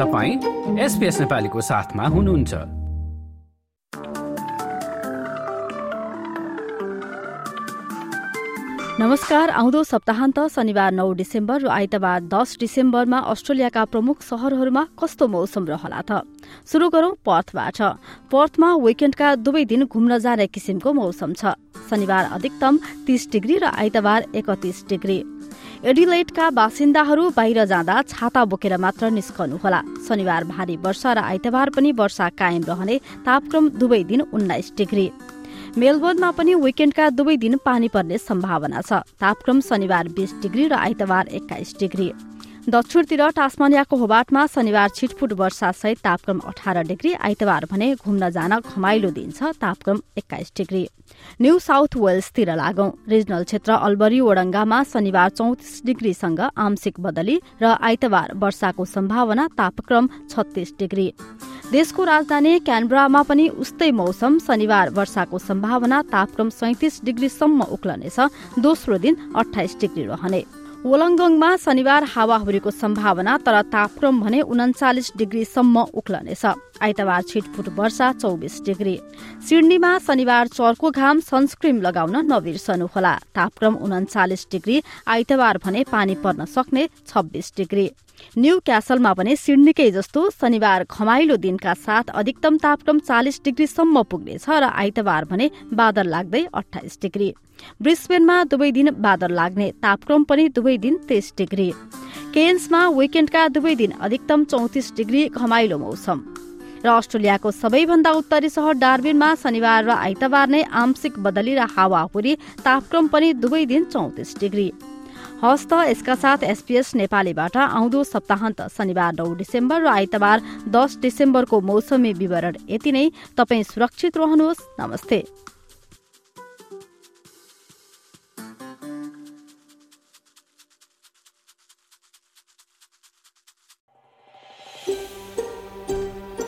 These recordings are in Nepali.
तपाईँ एसपिएस नेपालीको साथमा हुनुहुन्छ। नमस्कार आउँदो सप्ताहन्त शनिबार नौ डिसेम्बर र आइतबार दस डिसेम्बरमा अस्ट्रेलियाका प्रमुख शहरहरूमा कस्तो मौसम रहला त? शुरू गरौं पर्थबाट। पर्थमा विकेण्डका दुवै दिन घुम्न जाने किसिमको मौसम छ। शनिबार अधिकतम तीस डिग्री र आइतबार एकतिस डिग्री। एडिलेटका बासिन्दाहरू बाहिर जाँदा छाता बोकेर मात्र निस्कनुहोला। शनिबार भारी वर्षा र आइतबार पनि वर्षा कायम रहने तापक्रम दुवै दिन उन्नाइस डिग्री। मेलबोर्नमा पनि विकेण्डका दुवै दिन पानी पर्ने सम्भावना छ। तापक्रम शनिबार बीस डिग्री र आइतबार एक्काइस डिग्री। दक्षिणतिर टास्मानियाको होबाटमा शनिबार छिटफुट वर्षासहित तापक्रम अठार डिग्री आइतबार भने घुम्न जान घमाइलो दिन छ तापक्रम एक्काइस डिग्री। न्यू साउथ वेल्सतिर लागौं। रिजनल क्षेत्र अल्बरी ओडङ्गामा शनिबार चौतिस डिग्रीसँग आंशिक बदली र आइतबार वर्षाको सम्भावना तापक्रम छत्तीस डिग्री। देशको राजधानी क्यानब्रामा पनि उस्तै मौसम। शनिबार वर्षाको सम्भावना तापक्रम सैतिस डिग्रीसम्म उक्लनेछ। दोस्रो दिन अठाइस डिग्री रहने। वोलङ्गङमा शनिबार हावाहुरीको सम्भावना तर तापक्रम भने उन्चालिस डिग्रीसम्म उक्लनेछ। आइतबार छिटफुट वर्षा चौबिस डिग्री। सिडनीमा शनिबार चर्को घाम सनस्क्रिम लगाउन नबिर्सनुहोला तापक्रम उन्चालिस डिग्री आइतबार भने पानी पर्न सक्ने छब्बीस डिग्री। न्यू क्यासलमा पनि सिडनीकै जस्तो शनिबार घमाइलो दिनका साथ अधिकतम तापक्रम चालिस डिग्रीसम्म पुग्नेछ र आइतबार भने बादल लाग्दै अठाइस डिग्री। ब्रिस्बेनमा दुवै दिन बादल लाग्ने तापक्रम पनि दुवै दिन तेइस डिग्री। केन्समा विकेण्डका दुवै दिन अधिकतम चौतिस डिग्री घमाइलो मौसम। र अस्ट्रेलियाको सबैभन्दा उत्तरी सहर डार्बिनमा शनिबार र आइतबार नै आंशिक बदली र हावाहुरी तापक्रम पनि दुवै दिन चौतिस डिग्री। हस्त यसका साथ एसपीएस नेपालीबाट आउँदो सप्ताहन्त शनिबार नौ डिसेम्बर र आइतबार दस डिसेम्बरको मौसमी विवरण। यति नै। तपाईँ सुरक्षित रहनुहोस्। नमस्ते।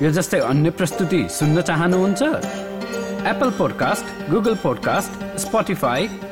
यो जस्तै अन्य प्रस्तुति सुन्न चाहनुहुन्छ? Apple podcast Google podcast